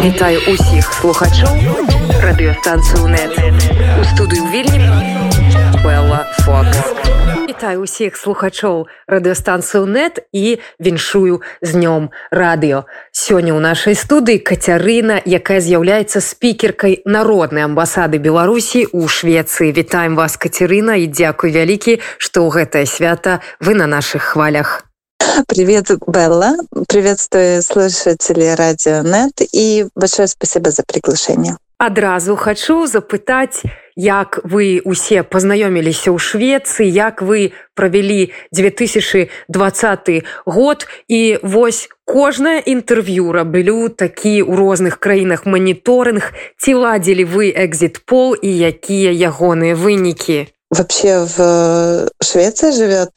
Вітаю усіх слухачоў радыёстанцыю нет у студыю вільні Белла Фокс. Вітаю усіх слухачоў радыёстанцыю нет і віншую з днём радыё. Сёння ў нашай студыі Кацярына, якая з'яўляецца спікеркай народнай амбасады Беларусі ў Швецыі. Вітаем вас Кацярына і дзякуй вялікі, што ў гэтае свята вы на нашых хвалях. Привет, Белла. Приветствую слушателей Радио Нет и большое спасибо за приглашение. Адразу хочу запытаць, як вы усе пазнаёміліся ў Швецыі, як вы правялі 2020 год і вось кожнае інтэрв'ю раблю такі ў розных краінах маніторынг, ці ладзілі вы экзит-пол і якія ягоныя вынікі. Вообще в Швеции живет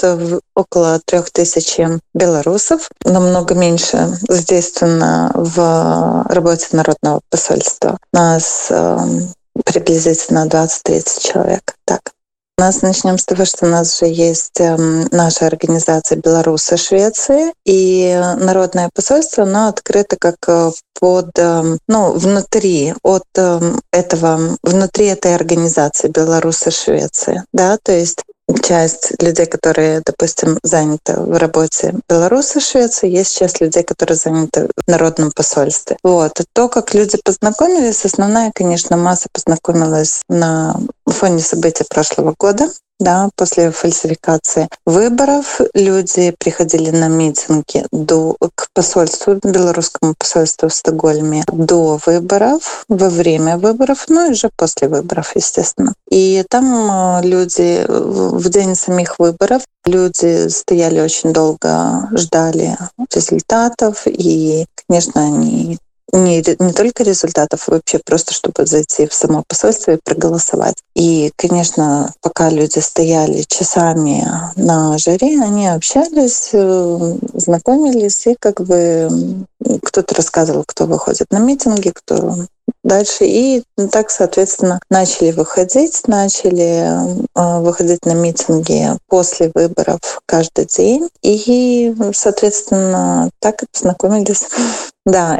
около трех тысяч белорусов, намного меньше задействовано в работе Народного посольства. Нас э, приблизительно 20-30 человек. Так. У нас начнем с того, что у нас же есть эм, наша организация «Белорусы Швеции», и народное посольство, оно открыто как э, под, эм, ну, внутри от эм, этого, внутри этой организации «Белорусы Швеции», да, то есть часть людей, которые, допустим, заняты в работе Беларуси, Швеции, есть часть людей, которые заняты в народном посольстве. Вот. То, как люди познакомились, основная, конечно, масса познакомилась на фоне событий прошлого года да, после фальсификации выборов люди приходили на митинги до, к посольству, белорусскому посольству в Стокгольме до выборов, во время выборов, ну и уже после выборов, естественно. И там э, люди в день самих выборов люди стояли очень долго, ждали результатов, и, конечно, они не, не только результатов, вообще просто чтобы зайти в само посольство и проголосовать. И, конечно, пока люди стояли часами на жаре, они общались, э, знакомились, и как бы кто-то рассказывал, кто выходит на митинги, кто дальше. И так, соответственно, начали выходить, начали э, выходить на митинги после выборов каждый день. И, соответственно, так и познакомились. Да,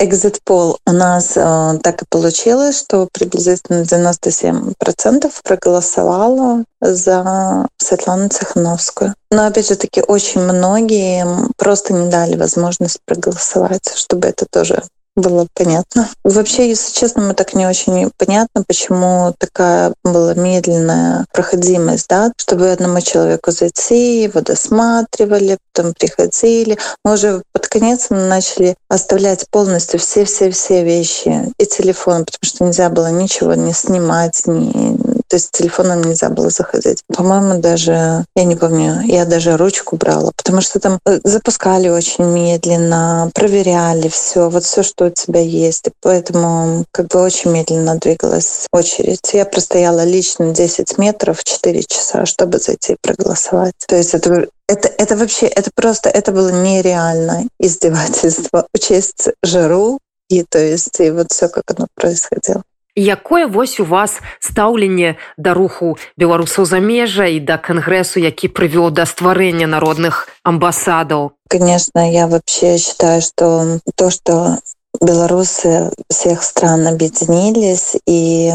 экзит пол у нас э, так и получилось, что приблизительно 97% проголосовало за Светлану Цехановскую. Но опять же таки очень многие просто не дали возможность проголосовать, чтобы это тоже было понятно. Вообще, если честно, мы так не очень понятно, почему такая была медленная проходимость, да, чтобы одному человеку зайти, его досматривали, потом приходили. Мы уже под конец начали оставлять полностью все-все-все вещи и телефон, потому что нельзя было ничего не снимать, ни то есть с телефоном нельзя было заходить. По-моему, даже, я не помню, я даже ручку брала, потому что там э, запускали очень медленно, проверяли все, вот все, что у тебя есть. И поэтому как бы очень медленно двигалась очередь. Я простояла лично 10 метров 4 часа, чтобы зайти и проголосовать. То есть это это, это вообще, это просто, это было нереально издевательство. Учесть жару, и то есть, и вот все, как оно происходило Якое вось у вас стаўленне да руху беларусаў замежжа і да кангрэсу, які прывёў да стварэння народных амбасадаў? Конечно, я вообще считаю, что то, что белорусы всех стран объединились и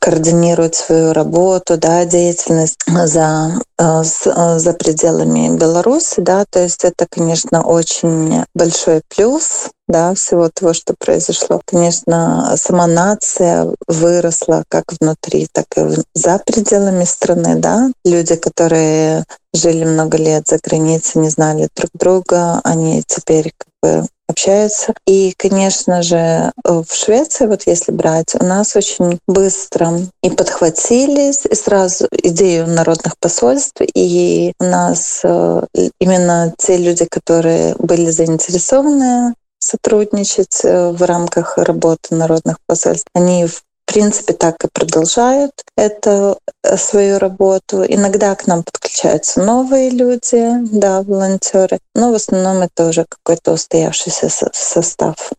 координируют свою работу, да, деятельность за, э, э, за пределами Беларуси, да, то есть это, конечно, очень большой плюс, да, всего того, что произошло. Конечно, сама нация выросла как внутри, так и за пределами страны, да. Люди, которые жили много лет за границей, не знали друг друга, они теперь бы общаются. И, конечно же, в Швеции, вот если брать, у нас очень быстро и подхватились и сразу идею народных посольств, и у нас э, именно те люди, которые были заинтересованы сотрудничать э, в рамках работы народных посольств. Они в принципе так и продолжают эту э, свою работу. Иногда к нам подключаются новые люди, да, волонтеры, но в основном это уже какой-то устоявшийся состав.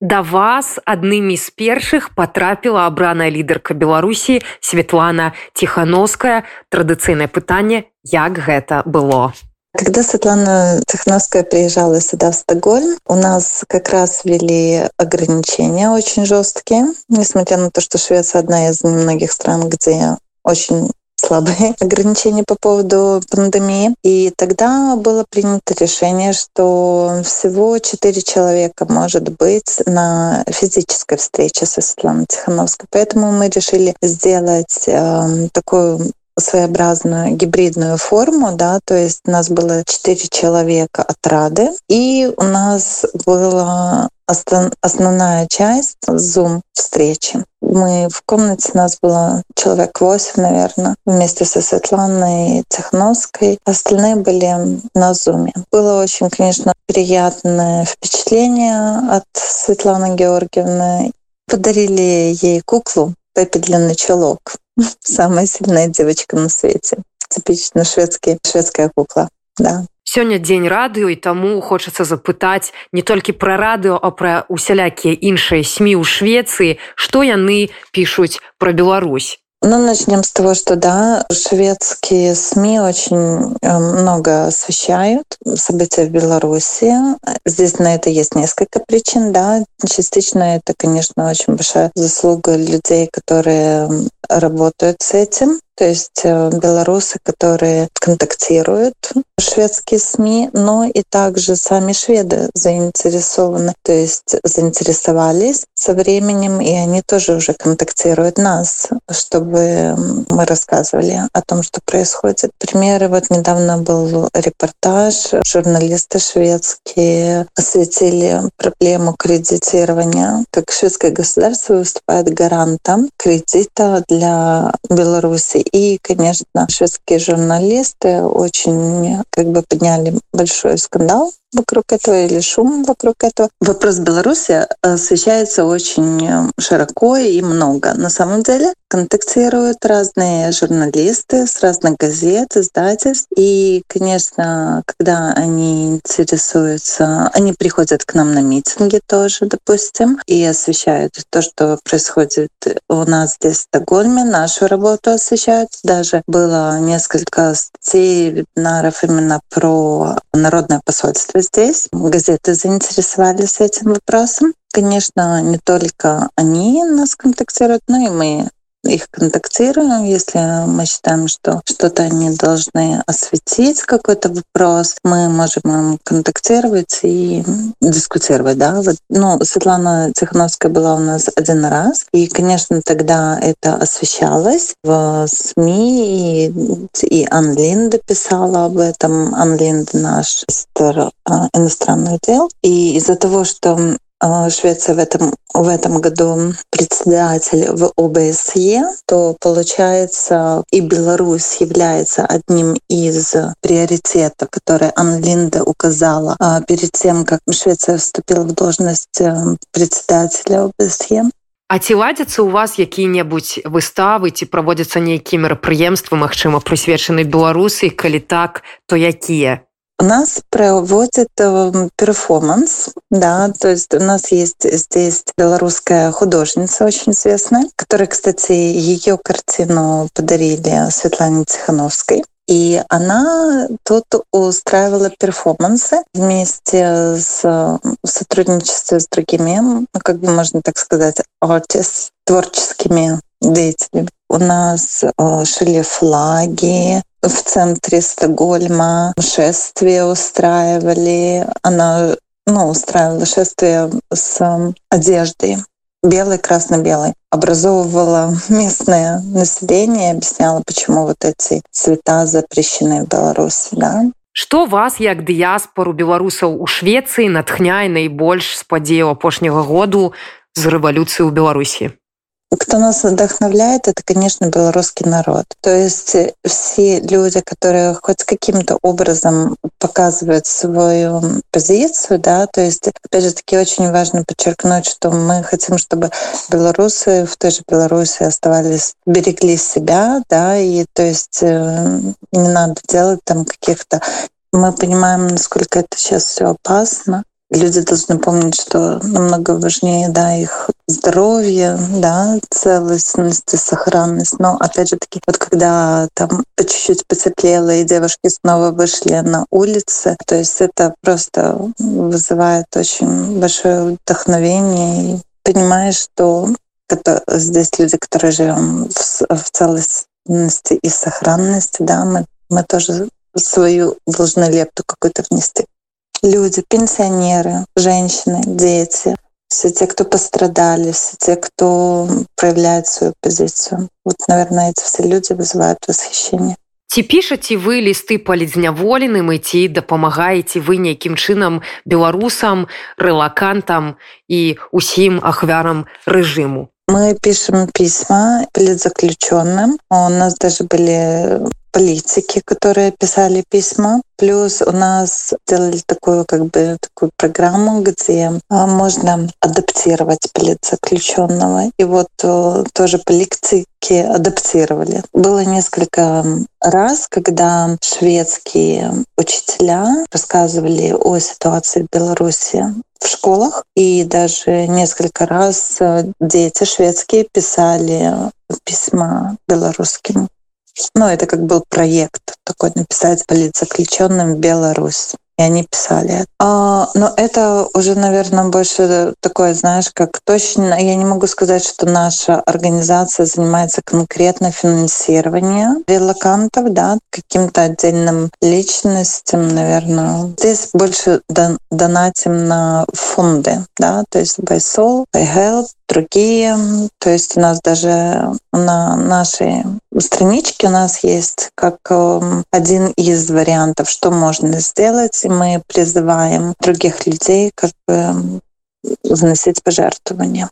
Да вас аднымі з першых потрапіла абраная лідарка Беларусі Светлана Тхановская. Традыцыйнае пытанне, як гэта было. Когда Светлана Цехновская приезжала сюда, в Стокгольм, у нас как раз ввели ограничения очень жесткие, несмотря на то, что Швеция одна из немногих стран, где очень слабые ограничения по поводу пандемии. И тогда было принято решение, что всего четыре человека может быть на физической встрече со Светланой Тихановской. Поэтому мы решили сделать э, такую своеобразную гибридную форму, да, то есть у нас было четыре человека от Рады, и у нас была основная часть Zoom встречи. Мы в комнате, нас было человек восемь, наверное, вместе со Светланой Цехновской. Остальные были на Зуме. Было очень, конечно, приятное впечатление от Светланы Георгиевны. Подарили ей куклу Пеппи Длинный Чулок. Самая сильная девочка на свете. Типично шведский, шведская кукла. Да. Сёння дзень радыё і таму хочацца запытаць не толькі пра радыё, а пра усялякія іншыя сМ ў Швецыі, што яны пішуць пра Беларусь. Ну, начнем с того, что да, шведские СМИ очень э, много освещают события в Беларуси. Здесь на это есть несколько причин, да. Частично это, конечно, очень большая заслуга людей, которые работают с этим. То есть э, белорусы, которые контактируют шведские СМИ, но и также сами шведы заинтересованы, то есть заинтересовались со временем, и они тоже уже контактируют нас, чтобы мы рассказывали о том, что происходит. Примеры, вот недавно был репортаж, журналисты шведские осветили проблему кредитирования, как шведское государство выступает гарантом кредита для Беларуси и, конечно, шведские журналисты очень как бы подняли большой скандал вокруг этого или шум вокруг этого. Вопрос Беларуси освещается очень э, широко и много. На самом деле контактируют разные журналисты с разных газет, издательств. И, конечно, когда они интересуются, они приходят к нам на митинги тоже, допустим, и освещают то, что происходит у нас здесь в Стокгольме, нашу работу освещают. Даже было несколько статей, вебинаров именно про народное посольство здесь. Газеты заинтересовались этим вопросом. Конечно, не только они нас контактируют, но и мы их контактируем, если мы считаем, что что-то они должны осветить, какой-то вопрос, мы можем им контактировать и дискутировать. Да? Вот, ну, Светлана Тихановская была у нас один раз, и, конечно, тогда это освещалось в СМИ, и, и Анлинда писала об этом. Анлинда наш министр а, иностранных дел. И из-за того, что Швеция в этом, в этом году председатель в ОБСЕ, то получается и Беларусь является одним из приоритетов, которые Анлинда указала перед тем, как Швеция вступила в должность э, председателя ОБСЕ. А ці ладзяцца ў вас якія-небудзь выставы ці праводзяцца нейкія мерапрыемствы магчыма прысвечаны беларусы калі так то якія У нас проводит э, перформанс, да, то есть у нас есть здесь белорусская художница очень известная, которая, кстати, ее картину подарили Светлане Тихановской. И она тут устраивала перформансы вместе с в сотрудничестве с другими, ну, как бы можно так сказать, артист, творческими деятелями. У нас э, шили флаги, в центре Стокгольма шествие устраивали. Она ну, устраивала шествие с одеждой белой, красно-белой. Образовывала местное население, объясняла, почему вот эти цвета запрещены в Беларуси. Да? Што вас як дыяспору беларусаў у Швецыі натхняе найбольш з падзею апошняга году з рэвалюцыі ў Беларусі? Кто нас вдохновляет, это, конечно, белорусский народ. То есть э, все люди, которые хоть каким-то образом показывают свою позицию, да, то есть, опять же таки, очень важно подчеркнуть, что мы хотим, чтобы белорусы в той же Беларуси оставались, берегли себя, да, и то есть э, не надо делать там каких-то мы понимаем, насколько это сейчас все опасно. Люди должны помнить, что намного важнее да, их здоровье, да, целостность и сохранность. Но, опять же таки, вот когда там чуть-чуть потеплело, и девушки снова вышли на улицы, то есть это просто вызывает очень большое вдохновение. И понимаешь, что это здесь люди, которые живем в, в целостности и сохранности, да, мы, мы тоже свою должны лепту какую-то внести Люди, пенсионеры, женщины, дети, все те, кто пострадали, все те, кто проявляет свою позицию. Вот, наверное, эти все люди вызывают восхищение. Ці пішаце вы лісты палідзняволеным і ці дапамагаеце вы нейкім чынам беларусам, рэлакантам і усім ахвярам рэжыму. Мы пишем письма политзаключенным. У нас даже были политики, которые писали письма. Плюс у нас сделали такую как бы такую программу, где а, можно адаптировать политзаключенного. И вот э, тоже политики адаптировали. Было несколько раз, когда шведские учителя рассказывали о ситуации в Беларуси в школах. И даже несколько раз э, дети шведские писали письма белорусским ну, это как был проект такой написать политзаключенным Беларусь и они писали. А, но это уже, наверное, больше такое, знаешь, как точно. Я не могу сказать, что наша организация занимается конкретно финансированием релакантов, да, каким-то отдельным личностям, наверное. Здесь больше донатим на фонды, да, то есть by Soul, by Help, другие. То есть у нас даже на нашей страничке у нас есть как один из вариантов, что можно сделать. И мы призываем других людей как бы вносить пожертвования.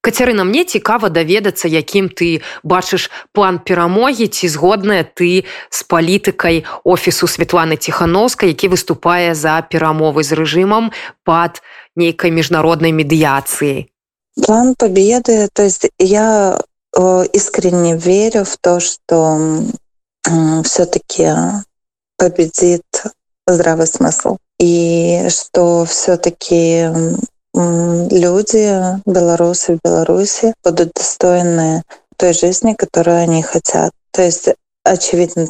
Кацярына мне цікава даведацца якім ты бачыш план перамогі ці згодная ты з палітыкай офісу Светланы ціхановскай які выступае за перамовы з рэжымам пад нейкай міжнароднай медыяцыі План победы, то есть я э, искренне верю в то, что все-таки победит здравый смысл. И что все-таки люди, белорусы в Беларуси, будут достойны той жизни, которую они хотят. То есть очевидно,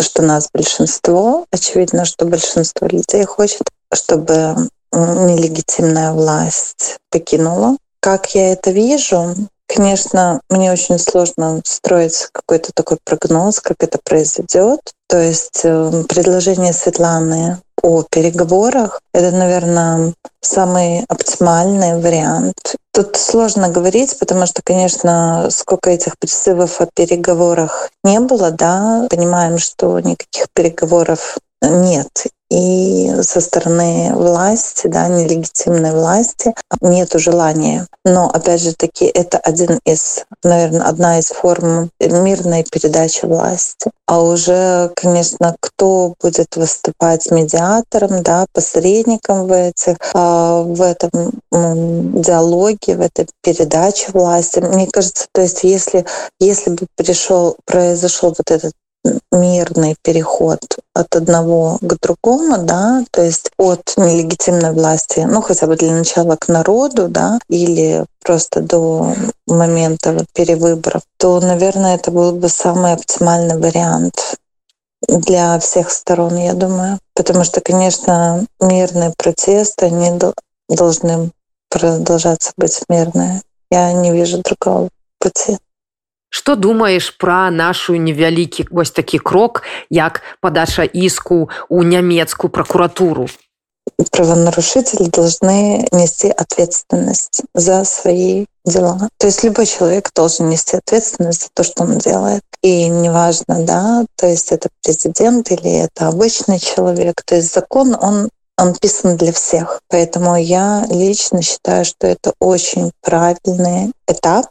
что нас большинство, очевидно, что большинство людей хочет, чтобы нелегитимная власть покинула как я это вижу, конечно, мне очень сложно строить какой-то такой прогноз, как это произойдет. То есть э, предложение Светланы о переговорах — это, наверное, самый оптимальный вариант. Тут сложно говорить, потому что, конечно, сколько этих призывов о переговорах не было, да, понимаем, что никаких переговоров нет и со стороны власти, да, нелегитимной власти нет желания. Но, опять же таки, это один из, наверное, одна из форм мирной передачи власти. А уже, конечно, кто будет выступать медиатором, да, посредником в этих, а, в этом диалоге, в этой передаче власти. Мне кажется, то есть если, если бы пришел, произошел вот этот мирный переход от одного к другому, да, то есть от нелегитимной власти, ну хотя бы для начала к народу, да, или просто до момента перевыборов, то, наверное, это был бы самый оптимальный вариант для всех сторон, я думаю. Потому что, конечно, мирные протесты, они должны продолжаться быть мирные. Я не вижу другого пути. Што думаеш пра нашу невялікі вось такі крок, як падача іску ў нямецкую прокуратуру? Правонарушители должны нести ответственность за свои дела. То есть любой человек должен нести ответственность за то, что он делает. И неважно, да, то есть это президент или это обычный человек. То есть закон, он он писан для всех. Поэтому я лично считаю, что это очень правильный этап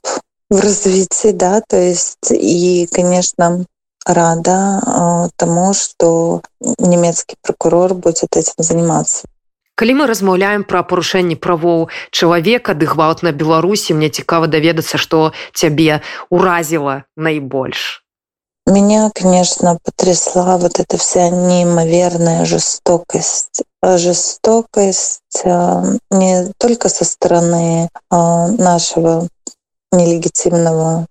в развитии, да, то есть и, конечно, рада э, тому, что немецкий прокурор будет этим заниматься. Калі мы размаўляем пра парушэнні правоў чалавека ды гвалт на беларусі мне цікава даведацца што цябе уразіла найбольш меня конечно потрясла вот эта вся неимоверная жестокость жестокость есть не только со стороны нашего нелегитимного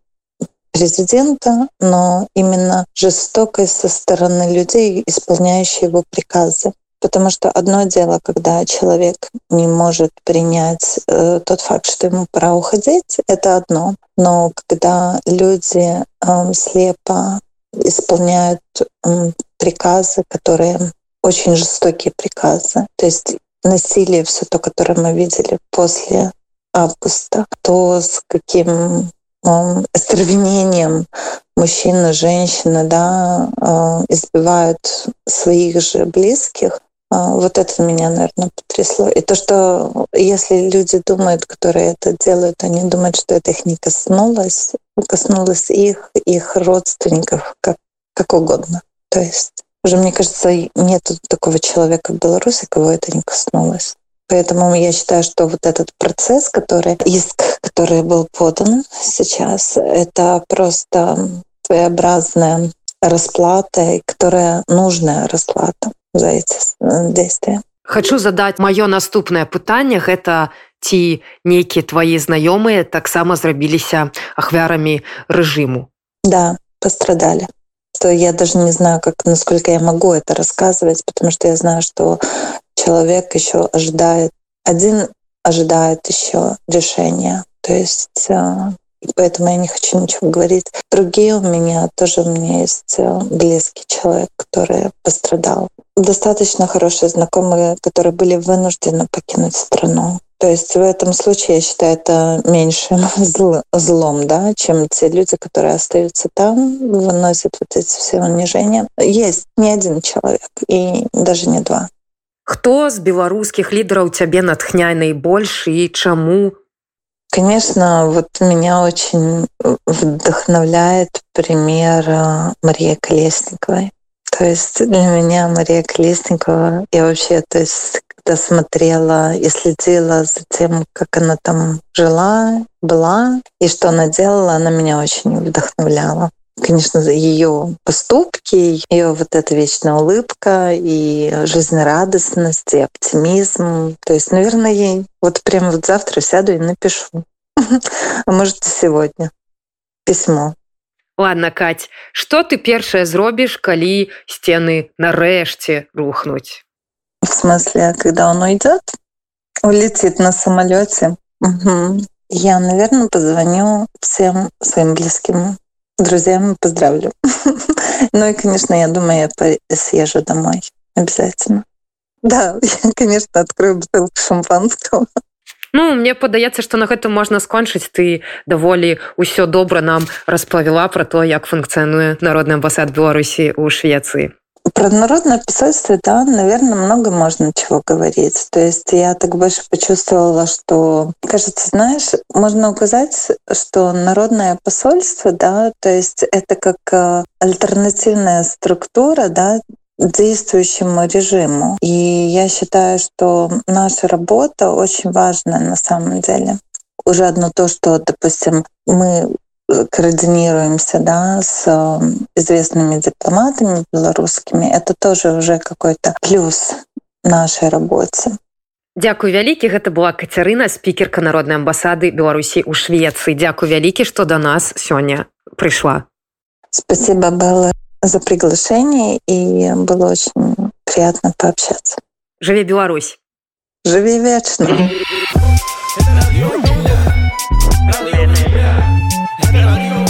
президента, но именно жестокость со стороны людей, исполняющих его приказы. Потому что одно дело, когда человек не может принять э, тот факт, что ему пора уходить, это одно. Но когда люди э, слепо исполняют э, приказы, которые очень жестокие приказы, то есть насилие, все то, которое мы видели после августа, то с каким остервенением мужчина, женщина, да, э, избивают своих же близких, а, вот это меня, наверное, потрясло. И то, что если люди думают, которые это делают, они думают, что это их не коснулось, коснулось их, их родственников, как, как угодно. То есть уже, мне кажется, нет такого человека в Беларуси, кого это не коснулось. Поэтому я считаю, что вот этот процесс, который иск, который был подан сейчас, это просто своеобразная расплата, которая нужная расплата за эти э, действия. Хочу задать маё наступнае пытанне гэта ці нейкія твои знаёмыя таксама зрабіліся ахвярамі режиму да пострадали то я даже не знаю как насколько я могу это рассказывать потому что я знаю что человек еще ожидает один ожидает еще решения то есть э, поэтому я не хочу ничего говорить. Другие у меня тоже у меня есть э, близкий человек, который пострадал. Достаточно хорошие знакомые, которые были вынуждены покинуть страну. То есть в этом случае, я считаю, это меньшим зл, злом, да, чем те люди, которые остаются там, выносят вот эти все унижения. Есть не один человек, и даже не два. Хто з беларускіх лідараў цябе натхняе найбольш і чаму Конечно, вот меня очень вдохновляет пример э, Марии Колесниковой. То есть для меня Мария Колесникова, я вообще, то есть когда смотрела и следила за тем, как она там жила, была и что она делала, она меня очень вдохновляла. Конечно, ее поступки, ее вот эта вечная улыбка и жизнерадостность, и оптимизм. То есть, наверное, ей вот прямо вот завтра сяду и напишу. А может, и сегодня письмо. Ладно, Кать, что ты першае зробишь, калі стены нарэшце рухнуть? В смысле, когда он уйдет? Улетит на самолете? Угу. Я, наверное, позвоню всем своим близким друзьям поздравлю. ну и, конечно, я думаю, я съезжу домой. Обязательно. Да, я, конечно, открою бутылку шампанского. Ну мне падаецца што на гэтым можна скончыць ты даволі ўсё добра нам распавяла пра то як функцыянуе народны амбасад беларусі ў швецыі Про народное посольство, да, наверное, много можно чего говорить. То есть я так больше почувствовала, что, кажется, знаешь, можно указать, что народное посольство, да, то есть это как э, альтернативная структура, да, действующему режиму. И я считаю, что наша работа очень важная на самом деле. Уже одно то, что, допустим, мы координируемся да, с известными дипломатами белорусскими, это тоже уже какой-то плюс нашей работе. Дякую вялікі гэта была кацярына спікерка народнай амбасады беларусі ў швецыі дзякую вялікі што до нас сёння прыйшла спасибо было за приглашение и было очень приятно пообщаться. Жыве Беларусь Te lo digo.